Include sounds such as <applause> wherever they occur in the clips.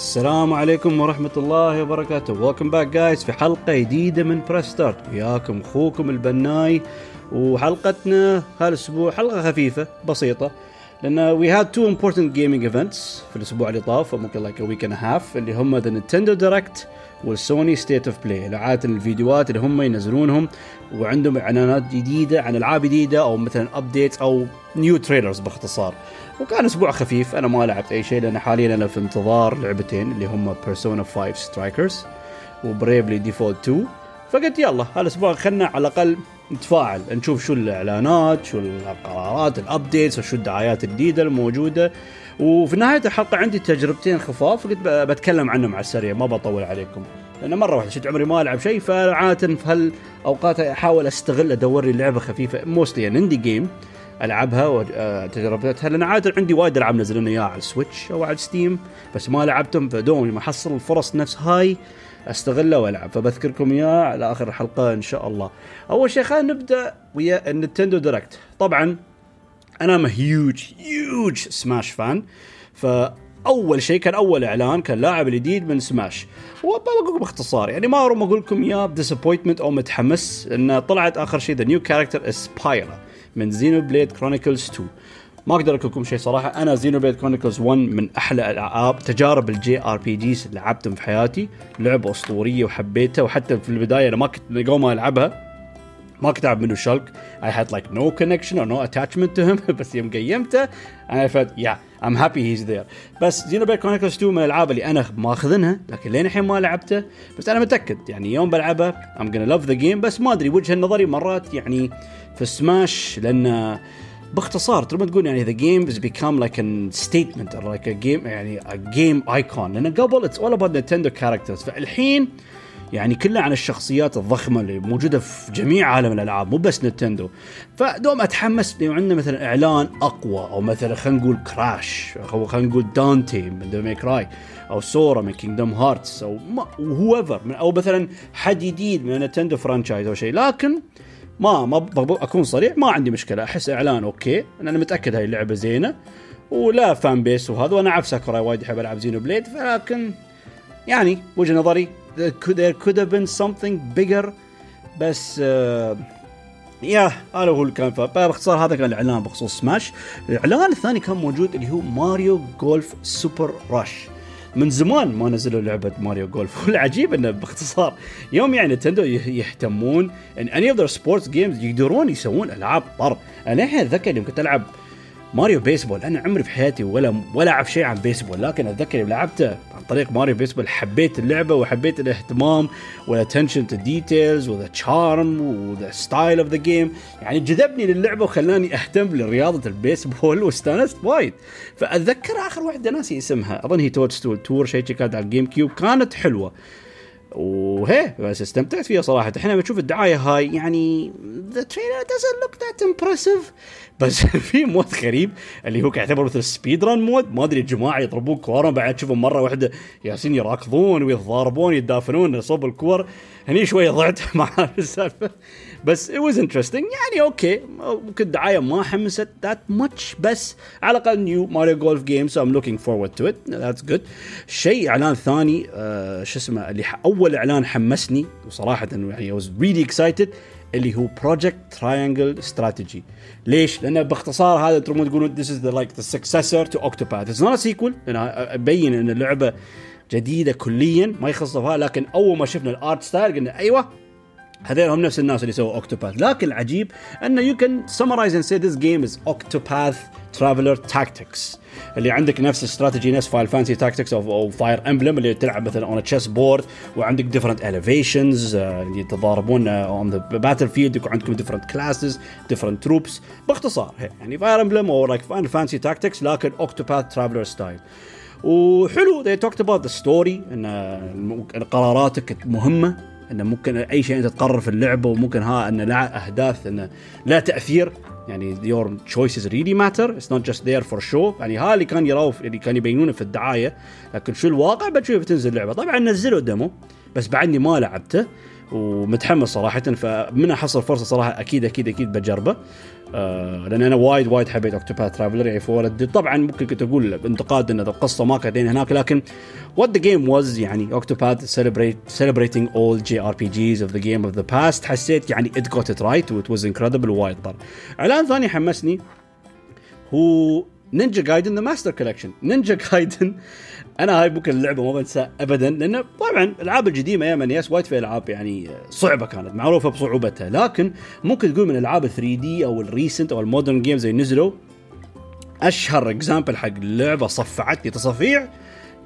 السلام عليكم ورحمة الله وبركاته. Welcome back guys في حلقة جديدة من Press Start وياكم أخوكم البناي وحلقتنا هالأسبوع حلقة خفيفة بسيطة. لأن we had two important gaming events في الأسبوع اللي طاف ممكن like week and half اللي هم the Nintendo Direct وال Sony State of Play عادة الفيديوهات اللي هم ينزلونهم وعندهم إعلانات جديدة عن ألعاب جديدة أو مثلا updates أو new trailers باختصار. وكان أسبوع خفيف أنا ما لعبت أي شيء لأن حاليا أنا في انتظار لعبتين اللي هم Persona 5 Strikers و Bravely Default 2 فقلت يلا هالأسبوع خلنا على الأقل نتفاعل نشوف شو الإعلانات شو القرارات ال updates وشو الدعايات الجديدة الموجودة. وفي نهاية الحلقة عندي تجربتين خفاف قلت بتكلم عنهم على السريع ما بطول عليكم. لأن مرة واحدة شفت عمري ما ألعب شيء فعادة في هالأوقات أحاول أستغل أدور لي لعبة خفيفة mostly an indie game ألعبها وتجربتها لأن عادة عندي وايد ألعاب منزلين إياها على ال Switch أو على Steam بس ما لعبتهم فدوم ما احصل الفرص نفس هاي. استغله وألعب. فبذكركم إياه على آخر الحلقة إن شاء الله. أول شيء خلينا نبدأ ويا ال Nintendo Direct، طبعا أنا I'm huge huge Smash fan فأول شيء كان أول إعلان كان لاعب الجديد من سماش وبقول باختصار يعني ما اروم أقول لكم إياه ب disappointment أو متحمس انه طلعت آخر شيء the new character is Pyra من Xenoblade Chronicles 2 ما أقدر أقول لكم شيء صراحة. أنا Xenoblade Chronicles 1 من أحلى الألعاب تجارب ال JRPGs اللي لعبتهم في حياتي. لعبة أسطورية وحبيتها وحتى في البداية أنا ما كنت قبل ما ألعبها ما كنت أعرف منه Shulk I had like no connection or no attachment to him <laughs> بس يوم قيمته أنا فت yeah I'm happy he's there. بس Xenoblade Chronicles 2 من الألعاب اللي أنا ماخذنها لكن لين الحين ما لعبته. بس أنا متأكد يعني يوم بلعبها I'm gonna love the game. بس ما أدري وجهه نظري مرات يعني في سماش لأن باختصار تقدر تقول يعني the game has become like a statement or like a game يعني a game icon. لأن قبل it's all about Nintendo characters. فالحين يعني كلها عن الشخصيات الضخمة اللي موجودة في جميع عالم الألعاب مو بس Nintendo فدوم أتحمس لو عندنا مثلا إعلان أقوى أو مثلا خلينا نقول Crash أو خلينا نقول دانتي من Devil May Cry أو Sora من Kingdom Hearts أو whoever أو مثلا حد جديد من Nintendo franchise أو شيء. لكن ما ما أكون صريح ما عندي مشكلة. أحس إعلان okay أنا متأكد هاي اللعبة زينة ولها fan base وهذا وأنا أعرف ساكوراي وايد يحب ألعاب Xenoblade فلكن يعني وجهه نظري there could, have been something bigger بس uh, yeah هذا هو كان باختصار هذا كان الإعلان بخصوص سماش الإعلان الثاني كان موجود اللي هو Mario Golf Super Rush من زمان ما نزلوا لعبة Mario Golf <laughs> والعجيب إنه باختصار يوم يعني Nintendo يهتمون in any of sports games يقدرون يسوون ألعاب طرب. أنا الحين أتذكر يوم كنت ألعب Mario Baseball. أنا عمري في حياتي ولا ولا أعرف شيء عن بيسبول لكن أتذكر لعبته عن طريق Mario Baseball حبيت اللعبة وحبيت الاهتمام وال attention to details و the charm و the style of the game يعني جذبني للعبة وخلاني أهتم لرياضة البيسبول <laughs> واستانست وايد. فأتذكر آخر واحدة ناسي اسمها أظن هي تود Tour شيء كانت على ال GameCube كانت حلوة. وهي بس استمتعت فيها صراحة. إحنا بنشوف الدعاية هاي يعني the trailer doesn't look that impressive بس <laughs> في mode غريب اللي هو يعتبر مثل speed run mode ما أدري الجماعة يضربون كورة بعد تشوفهم مرة واحدة يالسين يراكضون ويتضاربون يتدافنون صوب الكور. هني شوي ضعت <laughs> مع السالفة. بس it was interesting. يعني okay. ممكن الدعايه ما حمست that much. بس على الأقل new Mario Golf game so I'm looking forward to it. That's good. شيء إعلان ثاني آه شو اسمه اللي أول إعلان حمسني وصراحة يعني I was really excited اللي هو Project Triangle Strategy ليش؟ لأن باختصار هذا تقدرون تقولون this is the like the successor to Octopath. It's not a sequel. أبين إن اللعبة جديدة كليا ما يخص لكن أول ما شفنا ال art style قلنا أيوه هذول هم نفس الناس اللي سووا Octopath لكن العجيب أنه you can summarize and say this game is Octopath Traveler Tactics اللي عندك نفس استراتيجي نفس Final Fantasy Tactics أو Fire Emblem اللي تلعب مثلا on chess board وعندك different elevations اللي يتضاربون on the battlefield يكون عندكم different classes different troops باختصار يعني Fire Emblem أو like Fantasy Tactics لكن Octopath Traveler style وحلو. They talked about the story إن قراراتك مهمة انه ممكن أي شيء أنت تقرر في اللعبة وممكن ها إن له أهداف انه له تأثير. يعني your choices really matter. It's not just there for show. يعني ها اللي كان يراو اللي كان يبينونه في الدعاية. لكن شو الواقع؟ بتشوف تنزل اللعبه طبعا نزلوا demo بس بعدني ما لعبته ومتحمس صراحة. فمن احصل فرصة صراحة أكيد أكيد أكيد بجربه. آه لأن أنا وايد وايد حبيت Octopath Traveler يعني for طبعا ممكن كنت أقول انتقاد إن القصة ما كانت هناك لكن what the game was يعني Octopath celebrate celebrating old JRPGs of the game of the past حسيت يعني it got it right و it was incredible وايد طر إعلان ثاني حمسني هو Ninja Gaiden the Master Collection Ninja Gaiden أنا هاي ممكن اللعبة ما بنسى ابدا لأن طبعا الألعاب القديمه أيام NES وايد في ألعاب يعني صعبة كانت معروفة بصعوبتها لكن ممكن تقول من الالعاب 3 D أو ال recent أو ال modern games اللي نزلوا أشهر example حق لعبه صفعتني تصفيع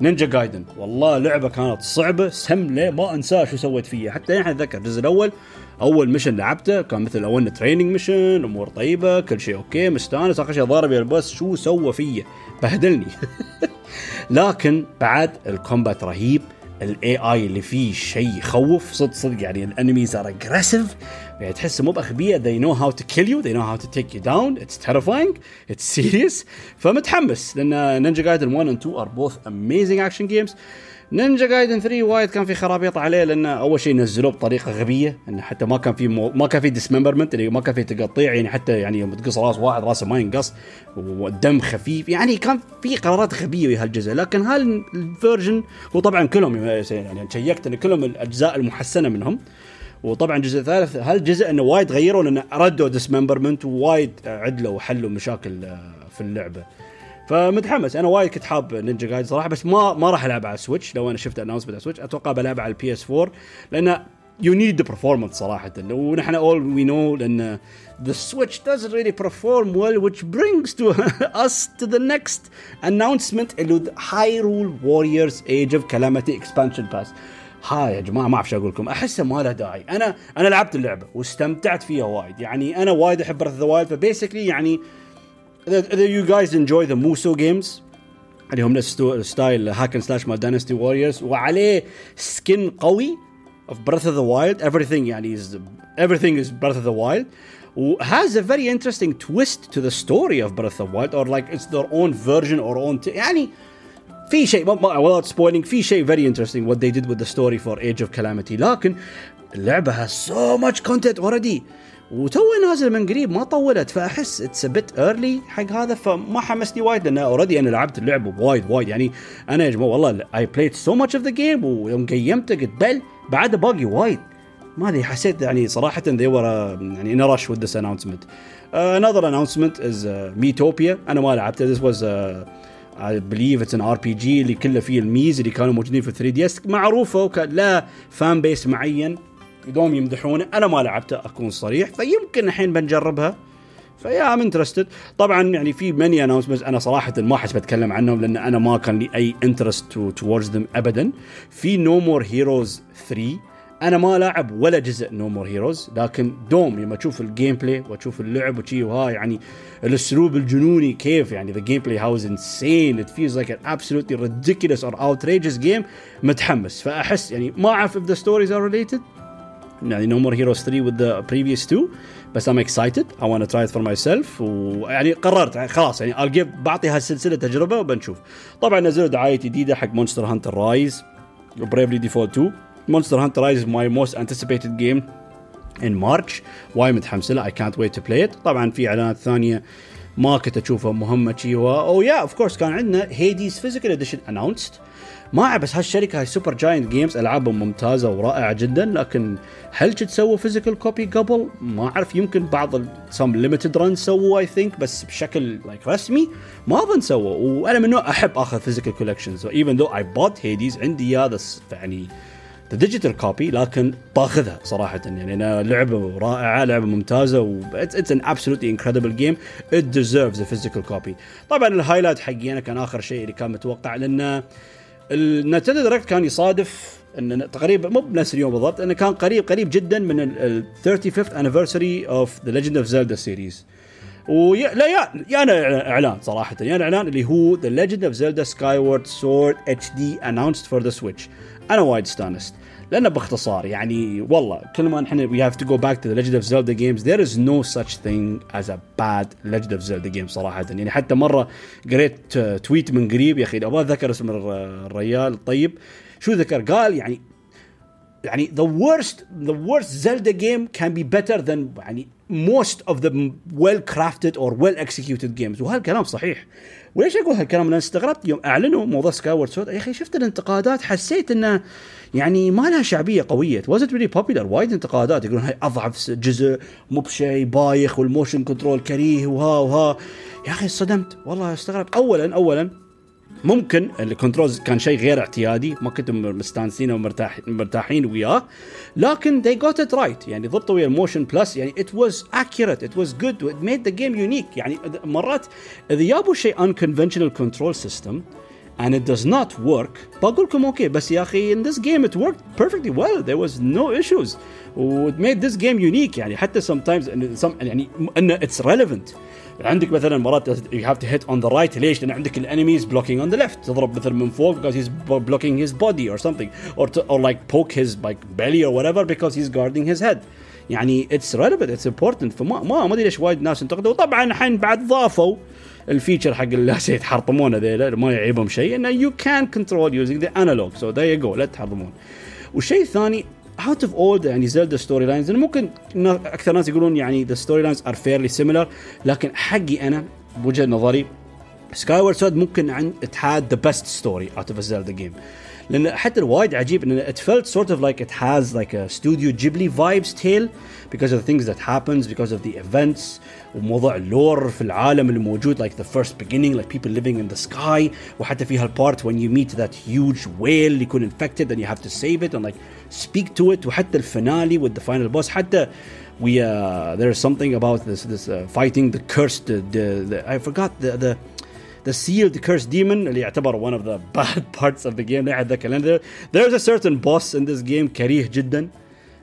Ninja Gaiden والله لعبه كانت صعبة سمله ما أنساها شو سويت فيها. حتى الحين أتذكر الجزء الأول أول mission لعبته كان مثل أول training mission أمور طيبة كل شيء okay مستانس آخر شيء ضارب ال boss شو سوى فيا؟ بهدلني. <laughs> لكن بعد ال combat رهيب ال AI اللي فيه شيء يخوف صدق صدق يعني ال enemies are aggressive يعني تحس مو باغبياء they know how to kill you. They know how to take you down. It's terrifying. It's serious. فمتحمس. لأن Ninja Gaiden 1 and 2 are both amazing action games. Ninja Gaiden 3 وايد كان في خرابيط عليه لأنه أول شيء نزلوه بطريقة غبية. انه حتى ما كان في مو... ما كان في dismemberment اللي ما كان في تقطيع يعني حتى يعني يوم تقص راس واحد راسه ما ينقص والدم خفيف. يعني كان في قرارات غبية في هالجزء. لكن هال version وطبعا كلهم يعني شيكت إن كلهم الأجزاء المحسنة منهم. وطبعا الجزء الثالث هالجزء إنه وايد غيروا؟ لأنه ردوا dismemberment ووايد عدلوا وحلوا مشاكل آه، في اللعبة. فمتحمس. أنا وايد كنت حاب Ninja Gaiden صراحة بس ما ما راح العبها على ال Switch لو أنا شفت announcement على ال Switch أتوقع بلعبها على ال PS 4 لأن you need the performance صراحة. ونحن all we know لأن the switch doesn't really perform well which brings to <laughs> us to the next announcement اللي Hyrule Warriors Age of Calamity expansion pass. هاي يا جماعة ما أعرف شو أقول لكم. احسه ما له داعي. أنا أنا لعبت اللعبة واستمتعت فيها وايد. يعني أنا وايد أحب Breath the Wild ف basically يعني إذا يو جايز انجوي ذا موسو جيمز اللي هم ستايل هاك سلاش مال داينستي ووريرز وعليه سكن قوي Breath of the Wild. Everything يعني is everything Breath of the Wild. has a very interesting twist to the story of Breath of the Wild or like it's their own version or own يعني في شيء without spoiling في شيء very interesting what they did with the story for Age of Calamity. لكن اللعبة has so much content already. وتو نازل من قريب ما طولت فأحس it's bit early حق هذا فما حمسني وايد لأن already أنا لعبت اللعبة وايد وايد. يعني أنا يا جماعة والله I played so much of the game ويوم قيمته قلت بل بعد باقي وايد. ما أدري حسيت يعني صراحة they were uh, يعني rush with this announcement. Uh, another announcement is uh, Miitopia. أنا ما لعبته this was uh, I believe it's an RPG اللي كله فيه ال Miis اللي كانوا موجودين في 3 DS معروفة وكان fan base معين يدوم يمدحونه أنا ما لعبته أكون صريح. فيمكن الحين بنجربها. ف yeah I'm interested طبعا يعني في many announcements أنا صراحة ما احس بتكلم عنهم لأن أنا ما كان لي أي interest towards them ابدا. في No More Heroes 3 أنا ما لاعب ولا جزء No More Heroes لكن دوم لما تشوف ال gameplay وتشوف اللعب وشي وها يعني الأسلوب الجنوني كيف يعني the gameplay how's insane it feels like an absolutely ridiculous or outrageous game متحمس. فأحس يعني ما أعرف if the stories are related يعني No More Heroes 3 with the previous two بس I'm excited I want to try it for myself ويعني قررت يعني خلاص يعني I'll give بعطي هالسلسلة تجربة وبنشوف. طبعا نزلوا دعاية جديدة حق Monster Hunter Rise و Bravely Default 2 Monster Hunter Rise my most anticipated game in March وايد متحمس له. I can't wait to play it. طبعا في إعلانات ثانية ما كنت أشوفها. مهمه شي أو yeah of course كان عندنا Hades physical edition announced ما بس هالشركة هاي Supergiant Games ألعابهم ممتازة ورائعة جدا لكن هل تسووا physical copy قبل؟ ما أعرف. يمكن بعض some Limited Run سووا I think بس بشكل like like رسمي ما أظن سووا. وأنا من نوع أحب اخذ physical collections even though I bought Hades عندي اياه يعني digital copy لكن باخذها صراحة. يعني أنا لعبة رائعة لعبة ممتازة و it's an absolutely incredible game it deserves a physical copy طبعا ال highlight حقي أنا كان آخر شيء اللي كان متوقع لأنه ال Nintendo Direct كان يصادف إن تقريبا مو بنفس اليوم بالضبط إنه كان قريب قريب جدا من ال 35th anniversary of the Legend of Zelda series. ويا لا يا يا أنا إعلان صراحة يا أنا إعلان اللي هو The Legend of Zelda Skyward Sword HD announced for the Switch. أنا وايد استانست لأنه باختصار يعني والله كل ما نحن we have to go back to the Legend of Zelda games there is no such thing as a bad Legend of Zelda game صراحة. يعني حتى مرة قريت tweet من قريب يا أخي أبغى أتذكر اسم الريال. الطيب شو ذكر؟ قال يعني يعني the worst the worst Zelda game can be better than يعني most of the well crafted or well executed games. وهالكلام صحيح. وليش أقول هالكلام؟ لأن استغربت يوم أعلنوا موضوع Skyward Sword يا أخي شفت الانتقادات؟ حسيت إنه يعني ما لها شعبية قوية. Wasn't really popular? وايد انتقادات. يقولون هاي أضعف جزء مو بشيء بايخ وال motion control كريه وها وها. يا أخي صدمت. والله استغربت. اولا اولا ممكن ال controls كان شيء غير اعتيادي ما كنتم مستانسين ومرتاح مرتاحين وياه لكن they got it right يعني ضبطوا ويا ال Motion Plus يعني it was accurate it was good it made the game unique يعني مرات اذا جابوا شيء unconventional control system and it does not work بقول لكم أوكي بس يا أخي in this game it worked perfectly well there was no issues it made this game unique يعني حتى sometimes some يعني انه it's relevant عندك مثلا مرات you have to hit on the right ليش؟ لأن عندك ال enemies blocking on the left تضرب مثلا من فوق because he's blocking his body or something. Or to, or like poke his like belly or whatever because he's guarding his head. يعني it's relevant it's important فما ما أدري ليش وايد ناس انتقدوا. وطبعا الحين بعد ضافوا ال feature حق اللي <laughs> يتحرطمون يتحرطمونه ما يعيبهم شيء. إنه you can control using the analog so there you go لا تحرطمون والشيء الثاني out of all يعني Zelda storylines ممكن أكثر ناس يقولون يعني the storylines are fairly similar لكن حقي أنا بوجهة نظري Skyward Sword ممكن عن it had the best story out of Zelda game لأن حتى الوايد عجيب إن it felt sort of like it has like a studio Ghibli vibes tale because of the things that happens because of the events وموضوع ال lore في العالم اللي موجود like the first beginning like people living in the sky وحتى في هالبارت when you meet that huge whale اللي يكون infected and you have to save it and like speak to it وحتى الفينالي with the final boss حتى we uh, there is something about this this uh, fighting the cursed the, the, the I forgot the the the sealed cursed demon اللي يعتبر one of the <laughs> bad parts of the game لا اتذكر لان there is a certain boss in this game كريه جدا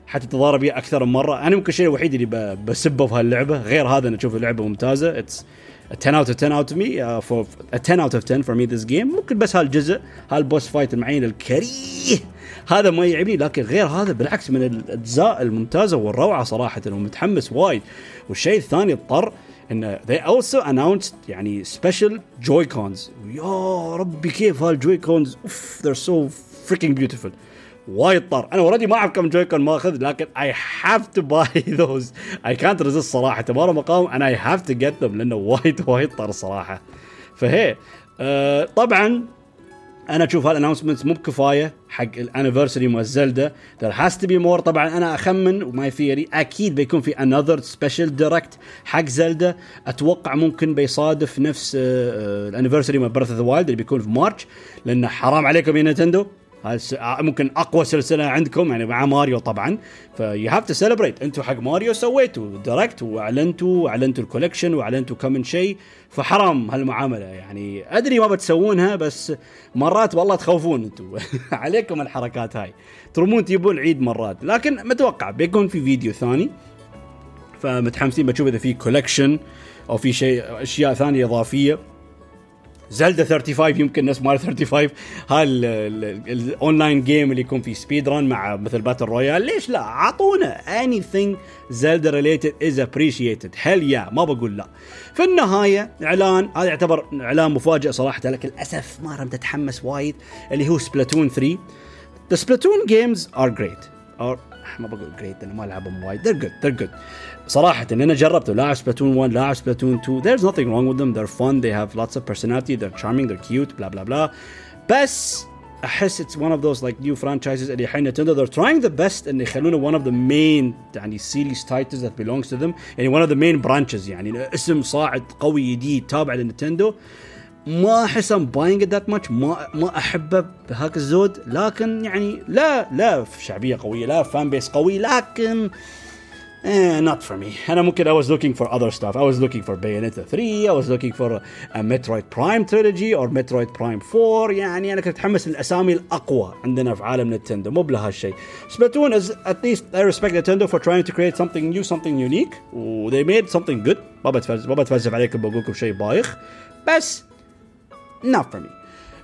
حتى تضارب فيه اكثر من مره انا ممكن الشيء الوحيد اللي بسبه في هاللعبه غير هذا انا اشوف اللعبه ممتازه اتس 10 out of 10 out of me uh, for a 10 out of 10 for me this game. ممكن بس هالجزء هال boss fight المعين الكريه. هذا ما يعيبني لكن غير هذا بالعكس من الأجزاء الممتازة والروعة صراحة ومتحمس وايد. والشيء الثاني اضطر إن they also announced يعني special joy cons يا ربي كيف هال Joy-Cons أوف they're so freaking beautiful. وايد طار. أنا already ما أعرف كم Joy-Con ماخذ لكن I have to buy <laughs> those. I can't resist صراحة. تبارا مقام and I have to get them لأنه وايد <laughs> وايد طار الصراحه فهي آه طبعا أنا أشوف هال announcements مو بكفاية حق ال anniversary مال Zelda there has to be more طبعا أنا أخمن و my theory أكيد بيكون في another special Direct حق Zelda أتوقع ممكن بيصادف نفس ال anniversary مال Breath of the Wild اللي بيكون في March لأنه حرام عليكم يا Nintendo. ممكن أقوى سلسلة عندكم يعني مع ماريو طبعا. ف you have to celebrate أنتم حق ماريو سويتوا Direct وأعلنتوا وأعلنتوا ال collection وأعلنتوا كم من شيء فحرام هالمعاملة يعني أدري ما بتسوونها بس مرات والله تخوفون أنتم <laughs> عليكم الحركات هاي. ترمون تجيبون عيد مرات. لكن متوقع بيكون في فيديو ثاني. فمتحمسين بتشوف إذا في collection أو في شيء أشياء ثانية إضافية. Zelda 35 يمكن ناس مال 35 هاي ال online game اللي يكون فيه speed run مع مثل battle royale ليش لا؟ أعطونا anything Zelda related is appreciated هل يا؟ ما بقول لا. في النهاية إعلان هذا يعتبر إعلان مفاجئ صراحة لكن للأسف ما رمت اتحمس وايد اللي هو Splatoon 3 The Splatoon games are great. Or ما بقول great لانه ما العبهم وايد they're good they're good صراحة ان انا جربته لاعب سبلاتون 1 لاعب سبلاتون 2 there's nothing wrong with them they're fun they have lots of personality they're charming they're cute blah blah blah بس احس it's one of those like new franchises اللي الحين نتندو they're trying the best ان يخلونه one of the main يعني series titles that belongs to them يعني one of the main branches يعني اسم صاعد قوي جديد تابع لنتندو ما احس I'm buying that much ما ما احبه بهاك الزود لكن يعني لا لا شعبيه قويه لا fan base قوي لكن Eh, not for me. أنا ممكن I was looking for other stuff. I was looking for Bayonetta 3, I was looking for a Metroid Prime trilogy or Metroid Prime 4 يعني أنا كنت متحمس للأسامي الأقوى عندنا في عالم Nintendo مو بلهالشيء. Splatoon is at least I respect Nintendo for trying to create something new, something unique. they made something good. ما بتفلسف ما بتفلسف عليكم بقول لكم شيء بايخ. بس not for me.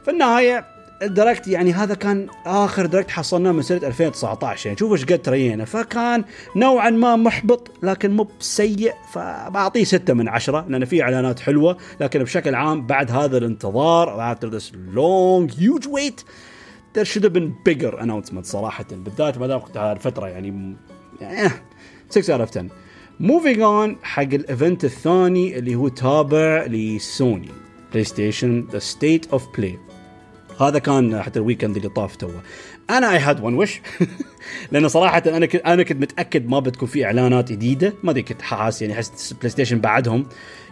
في النهاية ال Direct يعني هذا كان آخر دايركت حصلناه من سنة 2019 يعني شوف إيش قد ترينا. فكان نوعا ما محبط لكن مو بسيء. فبعطيه 6 من 10 لأن في إعلانات حلوة. لكن بشكل عام بعد هذا الانتظار after this long huge wait there should have been bigger announcement صراحة. بالذات ما دام الفترة يعني, يعني 6 out of 10 moving on حق ال event الثاني اللي هو تابع ل Sony. PlayStation the State of Play هذا كان حتى ال weekend اللي طاف توه. أنا I had one wish لأن صراحة أنا كنت أنا كنت متأكد ما بتكون في إعلانات جديدة. ما أدري كنت حاس يعني أحس PlayStation بعدهم.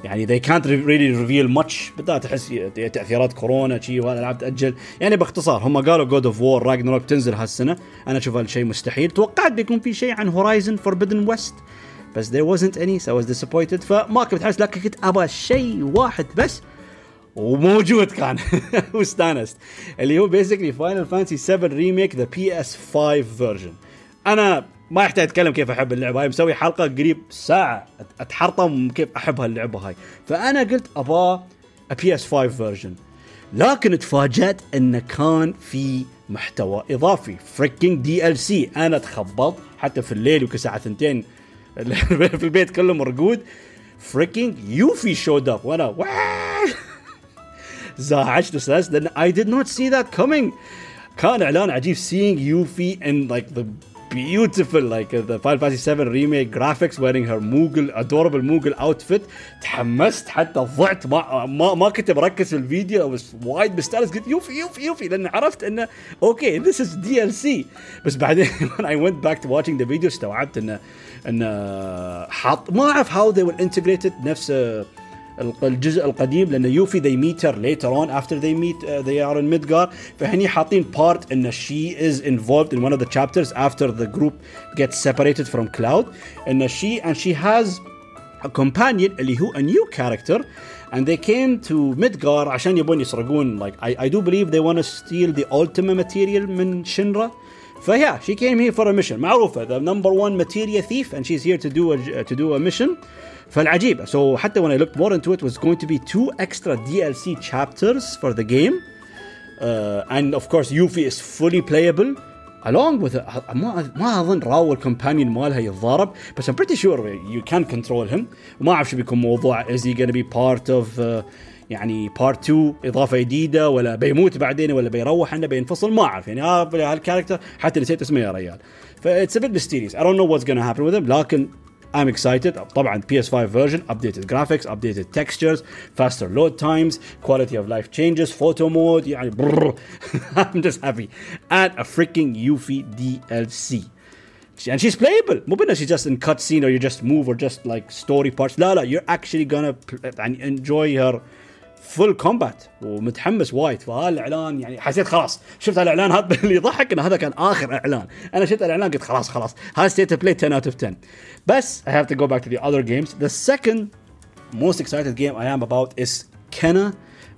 يعني they can't really reveal much. بالذات أحس تأثيرات كورونا شي والالعاب تاجل يعني باختصار هم قالوا God of War Ragnarok بتنزل هالسنة. أنا أشوف هالشيء مستحيل. توقعت بيكون في شيء عن Horizon Forbidden West بس there wasn't any so I was disappointed. فما كنت حاسس لكن كنت أبغى شيء واحد بس. وموجود كان. <laughs> واستانست اللي هو basically Final Fantasy 7 Remake the PS5 version أنا ما يحتاج أتكلم كيف أحب اللعبة هاي. مسوي حلقة قريب ساعة. اتحرطم كيف احب هاللعبه هاي. فأنا قلت أبغى PS5 version لكن تفاجأت انه كان في محتوى إضافي. freaking DLC أنا تخبطت حتى في الليل وكساعه ثنتين. <laughs> في البيت كله مرقود. freaking Yuffie showed up وأنا زعجت استاد لأن I did not see that coming كان اعلان عجيب seeing Yuffie in like the beautiful like the Final Fantasy 7 remake graphics wearing her Moogle adorable Moogle outfit تحمست حتى ضعت ما ما, ما كنت بركز في الفيديو بس وايد مستانس قلت يوفي يوفي يوفي لأن عرفت انه أوكي this is DLC بس بعدين when I went back to watching the video استوعبت انه انه حاط ما اعرف how they will integrate it نفس الجزء القديم لان يوفي they meet her later on after they meet uh, they are in Midgar فهني حاطين part ان she is involved in one of the chapters after the group gets separated from Cloud ان she and she has a companion اللي هو a new character and they came to Midgar عشان يبون يسرقون like I, I do believe they want to steal the Ultima material من Shinra فيا she came here for a mission معروفة the number one materia thief and she's here to do a, to do a mission فالعجيب so حتى when I looked more into it was going to be two extra DLC chapters for the game uh, and of course Yuffie is fully playable along with ما ما اظن راو الكومبانيون مالها يتضارب بس I'm pretty sure you can control him وما اعرف شو بيكون موضوع is he gonna be part of uh, يعني بارت 2 اضافه جديده ولا بيموت بعدين ولا بيروح عنه بينفصل ما اعرف يعني هالكاركتر حتى نسيت اسمه يا ريال فاتس a bit mysterious I don't know what's gonna happen with him لكن I'm excited طبعا PS5 version updated graphics updated textures faster load times quality of life changes photo mode يعني brrr. I'm <laughs> just happy and a freaking Yuffie DLC and she's playable مو بانه she's just in cutscene or you just move or just like story parts لا لا you're actually gonna يعني enjoy her full combat ومتحمس وايد. فهذا الاعلان يعني حسيت خلاص شفت الاعلان هذا <laughs> اللي يضحك إنه هذا كان آخر إعلان. أنا شفت الإعلان قلت خلاص خلاص. هذا State of Play 10 out of 10 بس I have to go back to the other games the second most excited game I am about is Kena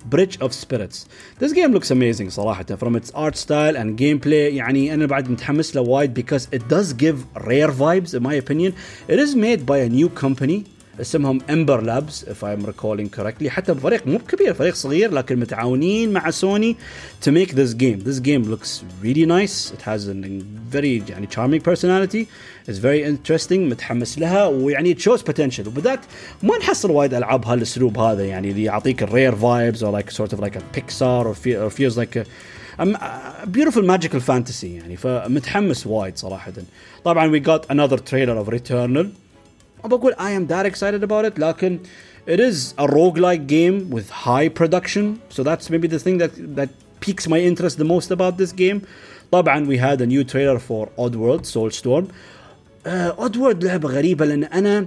Bridge of Spirits. This game looks amazing صراحة from its art style and gameplay. يعني أنا بعد متحمس له وايد because it does give rare vibes in my opinion. It is made by a new company اسمهم Ember Lab if I'm recalling correctly حتى فريق مو كبير فريق صغير لكن متعاونين مع Sony to make this game this game looks really nice it has a very يعني charming personality is very interesting متحمس لها ويعني shows potential وبالذات ما نحصل وايد ألعاب هالأسلوب هذا يعني اللي يعطيك ال rare vibes أو like sort of like Pixar أو feels like beautiful magical fantasy يعني. فمتحمس وايد صراحة. طبعا we got another trailer of Returnal ما بقول I am that excited about it لكن it is a roguelike game with high production so that's maybe the thing that that piques my interest the most about this game طبعا we had a new trailer for Oddworld Soulstorm uh, Oddworld لعبة غريبة لأن أنا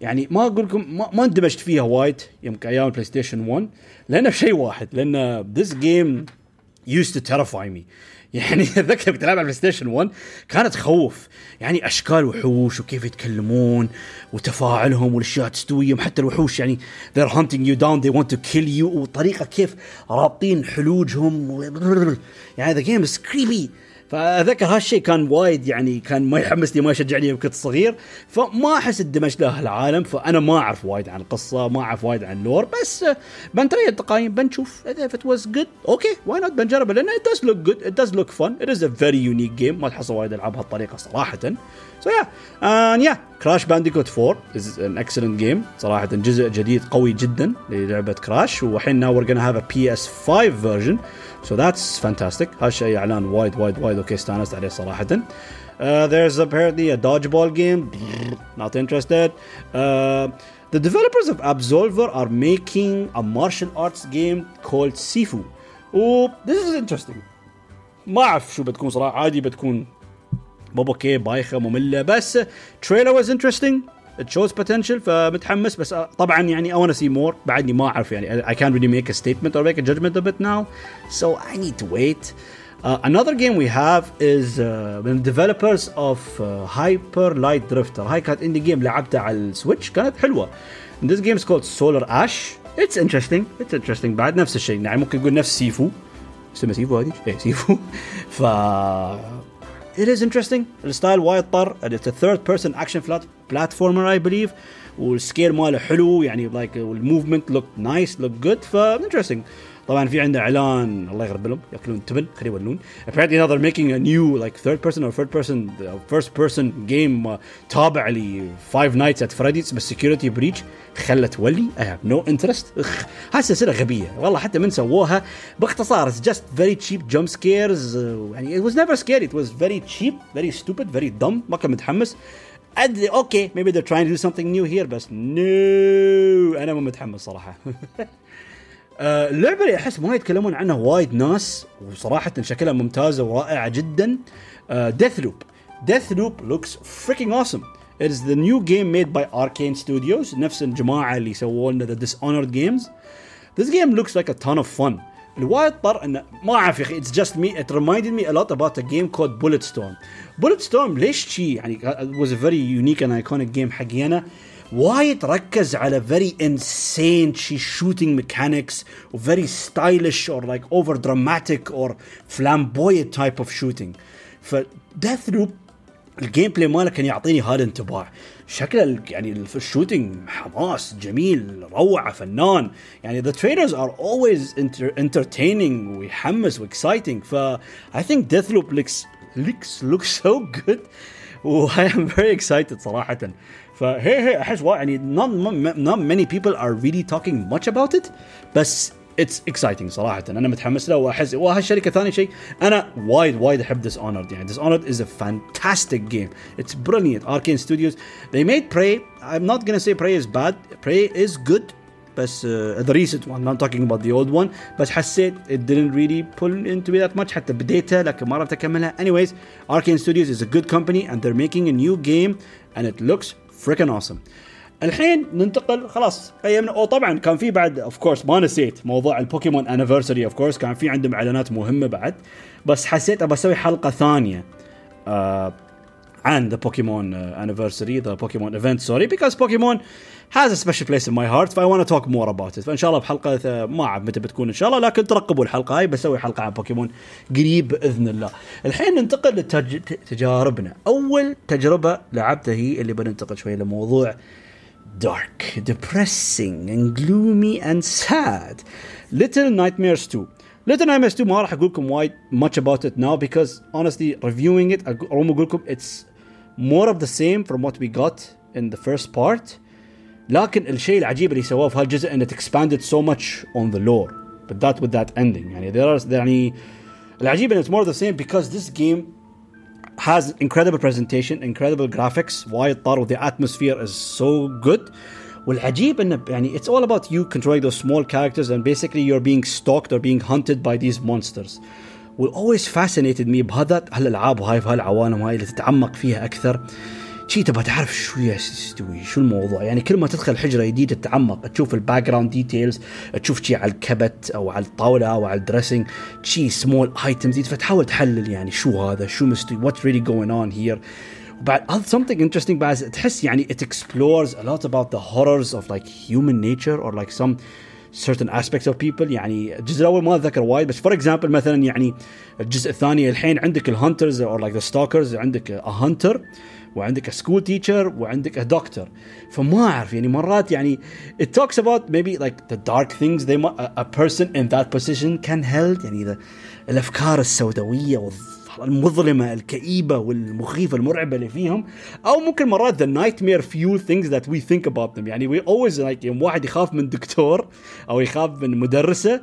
يعني ما اقول لكم ما, ما اندمجت فيها وايد يمكن ايام بلاي ستيشن 1 لانه شيء واحد لان this game used to terrify me. يعني <laughs> أتذكر كنت ألعب على البلاي ستيشن 1 كانت تخوف يعني أشكال وحوش وكيف يتكلمون وتفاعلهم والأشياء تستويهم حتى الوحوش يعني they're hunting you down they want to kill you وطريقة كيف رابطين حلوجهم يعني the game is creepy. فأذكر هالشيء كان وايد يعني كان ما يحمسني ما يشجعني يوم كنت صغير فما أحس اندمجت له العالم فأنا ما أعرف وايد عن القصة ما أعرف وايد عن ال lore بس بنتري ال game بنشوف إذا it was good okay why not بنجربه لأنه it does look good it does look fun it is a very unique game ما تحصل وايد العاب بهالطريقة صراحة. So yeah, and yeah, Crash Bandicoot 4 is an excellent game صراحة جزء جديد قوي جدا للعبة كراش وحين now we're gonna have a PS5 version. so that's fantastic هالشيء اعلان وايد وايد وايد اوكي استانست عليه صراحة Uh, there's apparently a dodgeball game. <laughs> Not interested. Uh, the developers of Absolver are making a martial arts game called Sifu. Oh, this is interesting. ما اعرف شو بتكون صراحه عادي بتكون مو اوكي بايخه ممله بس trailer was interesting it shows potential فمتحمس بس طبعا يعني I want to see more بعدني ما اعرف يعني I can't really make a statement or make a judgment of it now so I need to wait uh, another game we have is uh, من developers of uh, Hyper Light Drifter هاي كانت اندي جيم لعبتها على السويتش كانت حلوه And this game is called Solar Ash it's interesting it's interesting بعد نفس الشيء يعني ممكن نقول نفس سيفو اسمه سيفو هذه؟ ايه سيفو <laughs> ف it is interesting الستايل وايد طر it's a third person action بلاتفورمر اي بليف وال scale ماله حلو يعني like وال movement look nice look good ف interesting طبعا في عنده إعلان الله يغرب لهم يأكلون تبل خليه يولون. Apparently they are making a new like third person أو third person first person game تابع لي Five Nights at Freddy's بس Security Breach خل تولي I have no interest هاي السلسله غبية. والله حتى من سووها باختصار just very cheap jump scares يعني it was never scary it was very cheap very stupid very dumb ما كان متحمس. ادري اوكي maybe they're trying to do something new here بس no انا مو متحمس صراحه <laughs> اللعبه اللي احس ما يتكلمون عنها وايد ناس وصراحه شكلها ممتازه ورائعه جدا ديث لوب ديث لوب looks freaking awesome It is the new game made by Arcane Studios نفس الجماعه اللي سووا لنا The Dishonored games This game looks like a ton of fun الوايد طر انه ما اعرف يا أخي it's just me it reminded me a lot about a game called Bulletstorm Bulletstorm ليش شي يعني it was a very unique and iconic game حقينا وايد ركز على very insane شي shooting mechanics و very stylish or like over dramatic or flamboyant type of shooting ف Death Loop ال gameplay ماله كان يعطيني هذا الانطباع شكله يعني ال shooting حماس جميل روعه فنان يعني the trailers are always enter entertaining ويحمس و exciting ف I think Deathloop looks looks looks so good و I am very excited صراحة فهي هي احس يعني not, not many people are really talking much about it بس اتس اكسايتنج صراحه انا متحمس له واحس وهالشركه ثاني شيء انا وايد وايد احب ديس اونرد يعني ديس اونرد از ا فانتاستيك جيم اتس بريليانت اركين ستوديوز they made Prey I'm not gonna say Prey is bad Prey is good بس uh, the recent one not talking about the old one بس حسيت it didn't really pull into me that much حتى بديتها لكن ما عرفت اكملها anyways Arkane Studios is a good company and they're making a new game and it looks freaking awesome الحين ننتقل خلاص ايامنا أو طبعا كان في بعد اوف كورس ما نسيت موضوع البوكيمون انيفرساري اوف كورس كان في عندهم إعلانات مهمة بعد. بس حسيت ابى أسوي حلقة ثانية آه عن ذا بوكيمون انيفرساري ذا بوكيمون ايفنت سوري بيكوز بوكيمون has a special place in my heart ف I to talk more about it. فإن شاء الله بحلقة ما أعرف متى بتكون إن شاء الله لكن ترقبوا الحلقة هاي بسوي حلقة عن بوكيمون قريب بإذن الله. الحين ننتقل لتجاربنا أول تجربة لعبتها هي اللي بننتقل شوي لموضوع dark, depressing and gloomy and sad. Little Nightmares 2. Little Nightmares 2 ما راح اقول لكم وايد much about it now because honestly reviewing it اقوم اقول لكم it's more of the same from what we got in the first part لكن الشيء العجيب اللي سواه في هالجزء انه it expanded so much on the lore but that with that ending يعني there are يعني العجيب انه it's more of the same because this game has incredible presentation incredible graphics وايد طار the atmosphere is so good والعجيب انه يعني it's all about you controlling those small characters and basically you're being stalked or being hunted by these monsters will always fascinated me بهذا هالالعاب وهاي في هالعوالم هاي اللي تتعمق فيها اكثر شي تبغى تعرف شو يستوي شو الموضوع؟ يعني كل ما تدخل حجرة جديدة تتعمق تشوف ال background details تشوف شي على الكبت أو على الطاولة أو على ال dressing شي small items فتحاول تحلل يعني شو هذا؟ شو مستوي؟ what's really going on here بعد something interesting بعد تحس يعني it explores a lot about the horrors of like human nature or like some certain aspects of people. يعني الجزء الأول ما أتذكر وايد بس for example مثلا يعني الجزء الثاني الحين عندك ال hunters or like the stalkers عندك hunter. وعندك school teacher وعندك دكتور فما أعرف يعني مرات يعني it talks about maybe like the dark things they a person in that position can hold يعني the, الأفكار السوداوية المظلمة الكئيبة والمخيفة المرعبة اللي فيهم أو ممكن مرات the nightmare fuel things that we think about them. يعني we always like يوم واحد يخاف من دكتور أو يخاف من مدرسة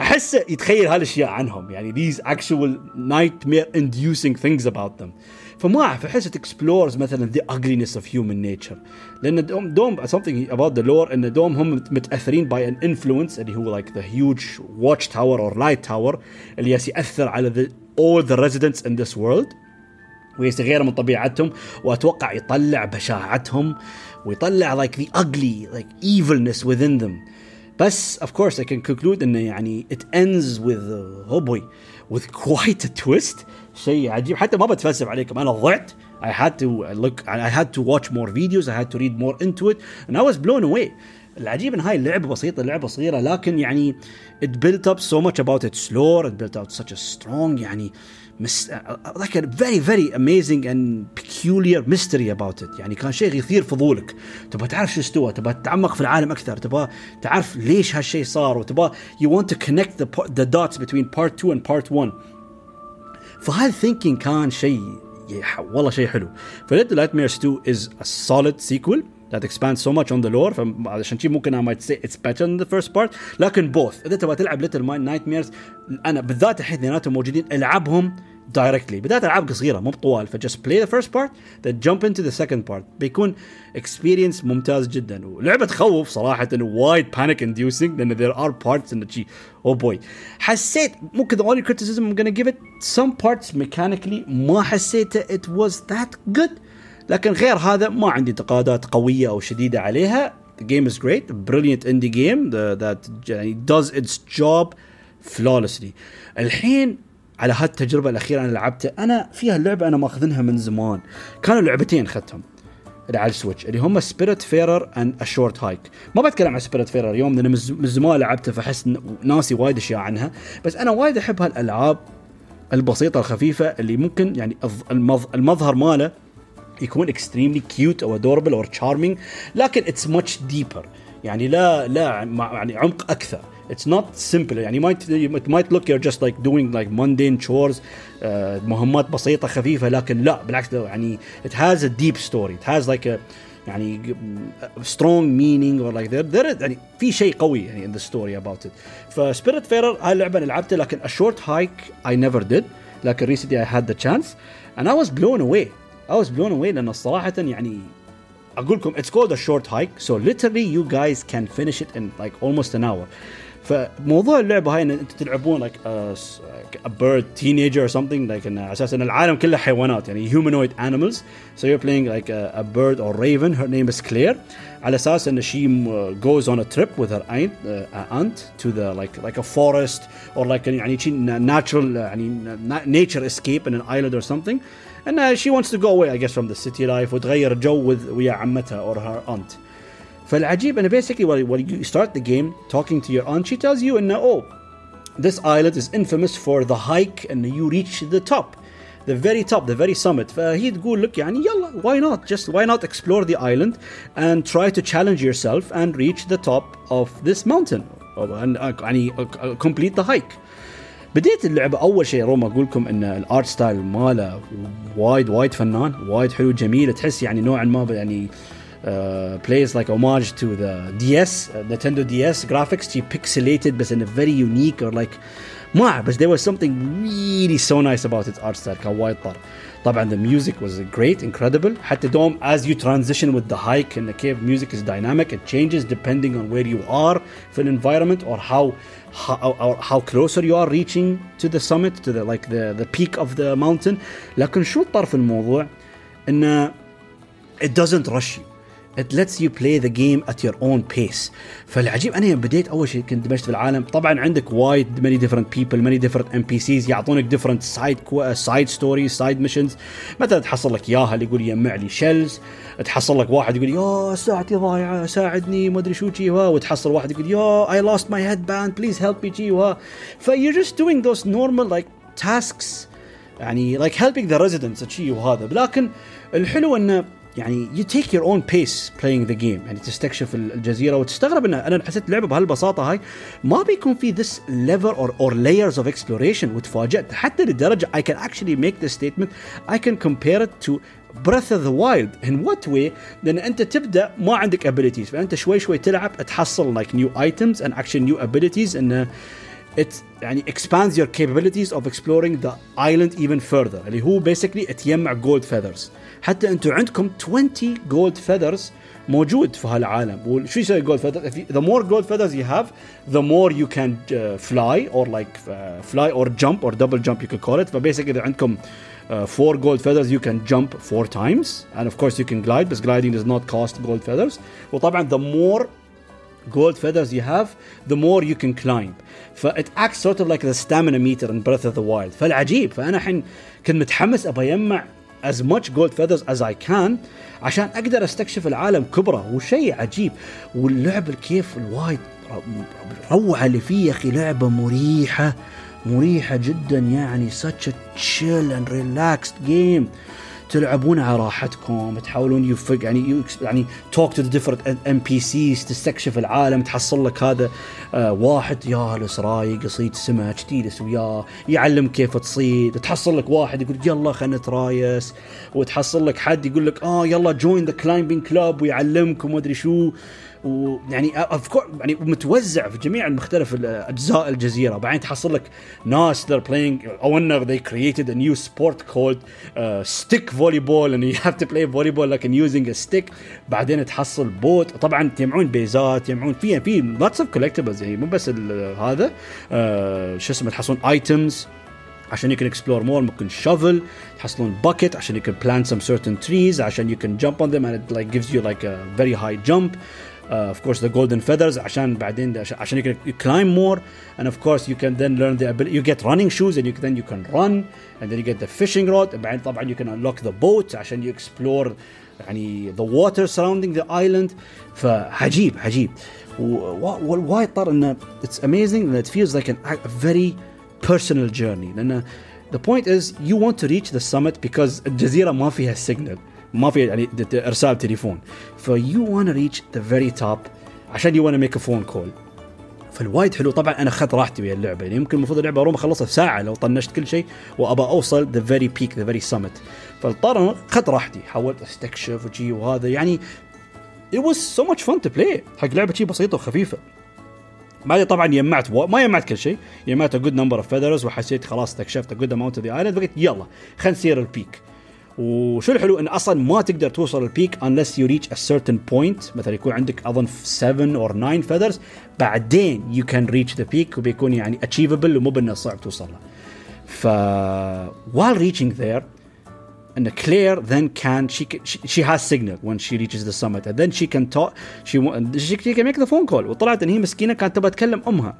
أحس يتخيل هالأشياء عنهم. يعني these actual nightmare inducing things about them. فما اعرف احس اكسبلورز مثلا the ugliness of human nature لان دوم دوم something about the lore ان دوم هم متاثرين by an influence اللي هو like the huge watch tower or light tower اللي ياثر على the, all the residents in this world ويغير من طبيعتهم واتوقع يطلع بشاعتهم ويطلع like the ugly like evilness within them بس of course I can conclude انه يعني it ends with uh, oh boy with quite a twist شيء عجيب حتى ما بتفلسف عليكم أنا ضعت I had to look I had to watch more videos I had to read more into it and I was blown away العجيب ان هاي اللعبه بسيطه لعبه صغيره لكن يعني it built up so much about its lore it built out such a strong يعني mis- like a very very amazing and peculiar mystery about it يعني كان شيء يثير فضولك تبغى تعرف شو استوى تبغى تتعمق في العالم أكثر تبغى تعرف ليش هالشيء صار وتبغى you want to connect the, the dots between part 2 and part 1 فهذا thinking كان شيء والله شيء حلو فليتل Nightmares 2 is a solid sequel that expands so much on the lore فعشان شي ممكن I might say it's better than the first part. لكن both. إذا تبغى تلعب Little Night أنا بالذات الحين اثنيناتهم موجودين ألعبهم directly بدات ألعاب قصيرة مو بطوال. ف just play the first part then jump into the second part. بيكون experience ممتاز جدا. ولعبة تخوف صراحة وايد panic inducing لأن there are parts in the شي. oh boy حسيت ممكن the only criticism I'm gonna give it some parts mechanically. ما حسيته it was that good. لكن غير هذا ما عندي انتقادات قوية أو شديدة عليها. The game is great. Brilliant indie game that does its job flawlessly. الحين على هالتجربة الأخيرة أنا لعبتها أنا فيها اللعبه أنا ماخذنها من زمان. كانوا لعبتين أخذتهم. على السويتش اللي هم Spiritfarer and A Short Hike ما بتكلم عن Spiritfarer اليوم لأن من زمان لعبتها فحس ناسي وايد أشياء عنها. بس أنا وايد أحب هالألعاب البسيطة الخفيفة اللي ممكن يعني المظهر ماله يكون اكستريملي كيوت او ادوربل او تشارمينج لكن اتس ماتش ديبر يعني لا لا يعني عمق اكثر it's not simple يعني might it might look you're just like doing like mundane chores uh, مهمات بسيطة خفيفة لكن لا بالعكس يعني it has a deep story it has like a يعني strong meaning or like there there is يعني في شيء قوي يعني in the story about it فسبيريت فيرر هاي اللعبة انا لعبتها لكن a short hike I never did لكن recently I had the chance and I was blown away I was blown away لان صراحة يعني اقول لكم it's called a short hike so literally you guys can finish it in like almost an hour فموضوع اللعبه هاي ان انتم تلعبون like a, a bird teenager or something like ان على اساس ان العالم كله حيوانات يعني humanoid animals so you're playing like a, a bird or raven her name is Claire على اساس ان she goes on a trip with her aunt, uh, aunt to the like like a forest or like يعني natural يعني nature escape in an island or something and uh, she wants to go away I guess from the city life وتغير جو with ويا عمتها or her aunt فالعجيب انه basically when you start the game talking to your aunt she tells you انه oh this island is infamous for the hike and you reach the top the very top the very summit فهي تقول لك يعني يلا why not just why not explore the island and try to challenge yourself and reach the top of this mountain and يعني complete the hike بديت اللعبة أول شيء روما أقول لكم إن ال art style ماله وايد وايد فنان وايد حلو جميل. تحس يعني نوعا ما يعني plays like homage to the DS Nintendo DS graphics pixelated بس in very unique or like ما بس there was something really so nice about it art style كان وايد طار. طبعا the music was great incredible حتى دوم as you transition with the hike and the cave music is dynamic it changes depending on where you are في environment or how how, or how closer you are reaching to the summit to the like the the peak of the mountain لكن شو الطر في الموضوع انه it doesn't rush you it lets you play the game at your own pace. فالعجيب أنا يوم بديت أول شيء كنت دمجت في العالم. طبعا عندك وايد many different people many different NPCs يعطونك different side كو... Uh، side stories side missions. مثلا تحصل لك ياها اللي يقول يجمع لي شلز تحصل لك واحد يقول يا ساعتي ضايعة ساعدني ما أدري شو جيوا وتحصل واحد يقول يا I lost my headband please help me جيوا ف you just doing those normal like tasks يعني like helping the residents وهذا. لكن الحلو إنه يعني you take your own pace playing the game يعني تستكشف الجزيره وتستغرب ان انا حسيت اللعبه بهالبساطه هاي ما بيكون في this level or, or layers of exploration وتفاجأت حتى لدرجه I can actually make this statement I can compare it to Breath of the Wild in what way لان انت تبدا ما عندك abilities فانت شوي شوي تلعب تحصل like new items and actually new abilities انه it يعني expands your capabilities of exploring the island even further اللي هو basically تجمع gold feathers حتى انتم عندكم 20 gold feathers موجود في هالعالم وشو يسوي جولد feathers the more gold feathers you have the more you can uh, fly or like uh, fly or jump or double jump you can call it فبيسكلي اذا عندكم uh, four gold feathers you can jump four times and of course you can glide but gliding does not cost gold feathers وطبعا the more gold feathers you have the more you can climb ف it acts sort of like the stamina meter in Breath of the Wild فالعجيب فانا الحين كنت متحمس ابى اجمع as much gold feathers as I can عشان أقدر أستكشف العالم كبره. وشيء عجيب واللعب الكيف الوايد روعة اللي فيه يا أخي لعبة مريحة مريحة جدا يعني such a chill and relaxed game. تلعبون على راحتكم تحاولون يفق يعني يعني talk to different NPCs تستكشف العالم تحصل لك هذا آه واحد جالس رايق يصيد سمك تجلس وياه يعلم كيف تصيد. تحصل لك واحد يقول يلا خلينا نت race. وتحصل لك حد يقول لك آه يلا join the climbing club ويعلمكم. ومدري شو. ويعني افكار يعني متوزع في جميع المختلف أجزاء الجزيرة. بعدين تحصل لك ناس they're playing أو انه they created a new sport called uh, stick volleyball and you <laughs> have to play volleyball like and using a stick بعدين تحصل boat. طبعا تجمعون بيزات تجمعون فيها في lots of collectibles يعني مو بس هذا. uh, شو اسمه؟ تحصلون items عشان يمكن explore more ممكن shovel تحصلون bucket عشان يمكن plant some certain trees عشان يمكن jump on them and like gives you like a very high jump of course the golden feathers عشان بعدين عشان you can you climb more and of course you can then learn the ability you get running shoes and you then you can run and then you get the fishing rod بعدين طبعا you can unlock the boat عشان you explore يعني the water surrounding the island فعجيب عجيب وايد طار انه it's amazing and it feels like an, a very personal journey لان the point is you want to reach the summit because الجزيره ما فيها signal ما في يعني إرسال تليفون. فيو وأنا ريتش ذا فيري توب عشان you wanna make phone call فوايد حلو. طبعا أنا أخذت راحتي ويا اللعبة. يعني يمكن المفروض اللعبة اروم أخلصها في ساعة لو طنشت كل شيء وأبى أوصل the very peak the very summit فاضطر أخذت راحتي. حاولت أستكشف وشي وهذا. يعني it was so much fun to play. حق لعبة شي بسيطة وخفيفة. بعدين طبعا جمعت و... ما جمعت كل شيء. جمعت good number of feathers وحسيت خلاص استكشفت good amount of the island فقلت يلا خلينا نسير ال peak وشو الحلو ان أصلا ما تقدر توصل ال peak unless you reach a certain point مثلا يكون عندك اظن 7 or 9 feathers بعدين you can reach the peak وبيكون يعني achievable ومو بانه صعب توصل له. ف while reaching there and Claire then can she, she has signal when she reaches the summit and then she can talk she, she can make the phone call وطلعت ان هي مسكينه كانت تبغى تكلم امها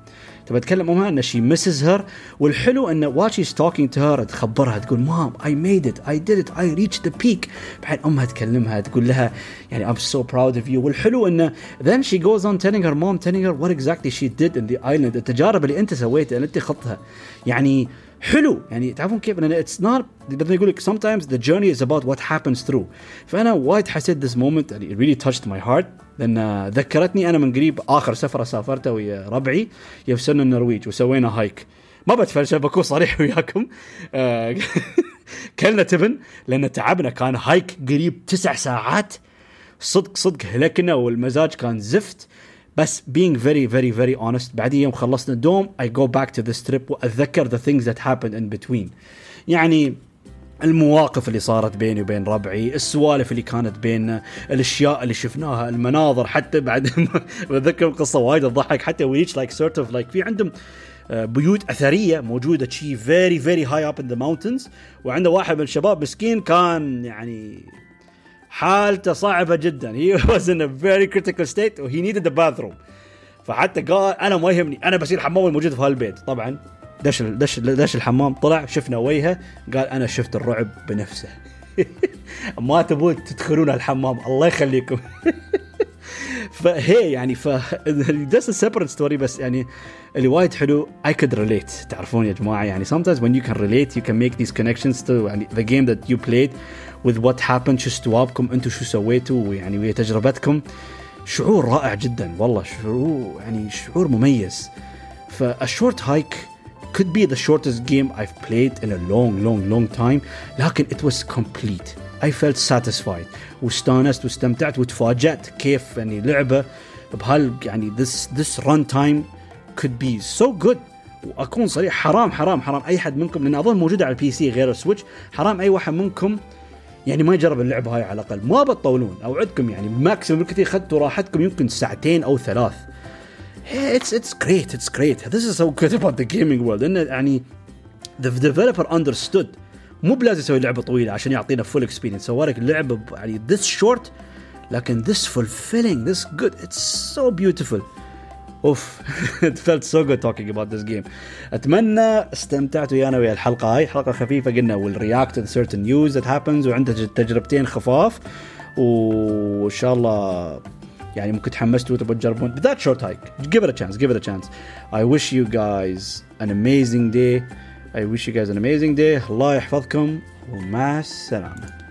تبغى تكلم امها ان she misses her والحلو ان while she's talking to her تخبرها تقول مام I made it I did it I reached the peak بعدين امها تكلمها تقول لها يعني I'm so proud of you والحلو انه then she goes on telling her mom telling her what exactly she did in the island التجارب اللي انت سويتها اللي انت خضتها يعني حلو يعني تعرفون كيف لان اتس نوت بدنا يقول لك sometimes the journey is about what happens through فانا وايد حسيت this moment يعني it really touched my heart لأن ذكرتني أنا من قريب آخر سفرة سافرتها ويا ربعي فسرنا النرويج وسوينا hike. ما بتفلسف بكون صريح وياكم. آه، <laughs> كلنا تبن لأن تعبنا. كان hike قريب تسع ساعات. صدق صدق هلكنا والمزاج كان زفت. بس being very very very honest بعدين يوم خلصنا الدوم I go back to this trip وأتذكر the things that happened in between. يعني المواقف اللي صارت بيني وبين ربعي السوالف اللي كانت بيننا الأشياء اللي شفناها المناظر حتى بعد <laughs> بتذكر قصه وايد تضحك حتى which like sort of like في عندهم آه، بيوت أثرية موجودة شي very very high up in the mountains وعنده واحد من الشباب مسكين كان يعني حالته صعبة جدا. he was in very critical state و he needed a bathroom فحتى قال أنا ما يهمني أنا بصير حمام الموجود في هالبيت. طبعا دش دش دش الحمام طلع شفنا وجهه قال أنا شفت الرعب بنفسه. <laughs> ما تبون تدخلون الحمام الله يخليكم. <laughs> فهي يعني ف just separate story بس يعني اللي وايد حلو I could relate. تعرفون يا جماعة يعني sometimes when you can relate you can make these connections to يعني the game that you played with what happened شو استوابكم أنتم شو سويتوا يعني ويا تجربتكم. شعور رائع جدا والله شعور يعني شعور مميز. فال Short Hike could be the shortest game I've played in a long long long time. لكن it was complete. I felt satisfied. واستانست واستمتعت وتفاجأت كيف يعني لعبة بهال يعني this this run time could be so good. وأكون صريح حرام حرام حرام. أي حد منكم لأن أظن موجودة على ال PC غير ال Switch. حرام أي واحد منكم يعني ما يجرب اللعبة هاي على الأقل. ما بتطولون. أوعدكم يعني maximum بالكثير اخذتوا راحتكم يمكن ساعتين أو ثلاث. it's it's great it's great this is so good about the gaming world انه يعني the developer understood مو بلازم يسوي لعبه طويله عشان يعطينا فول اكسبيرينس سوى لك اللعبه يعني this short لكن this fulfilling this good it's so beautiful اوف <laughs> it felt so good talking about this game اتمنى استمتعتوا ويانا ويا الحلقه هاي حلقه خفيفه قلنا we'll react to certain news that happens وعندها تجربتين خفاف وان شاء الله يعني ممكن تحمستوا وتبغوا تجربون that short hike give it a chance give it a chance I wish you guys an amazing day I wish you guys an amazing day الله يحفظكم ومع السلامه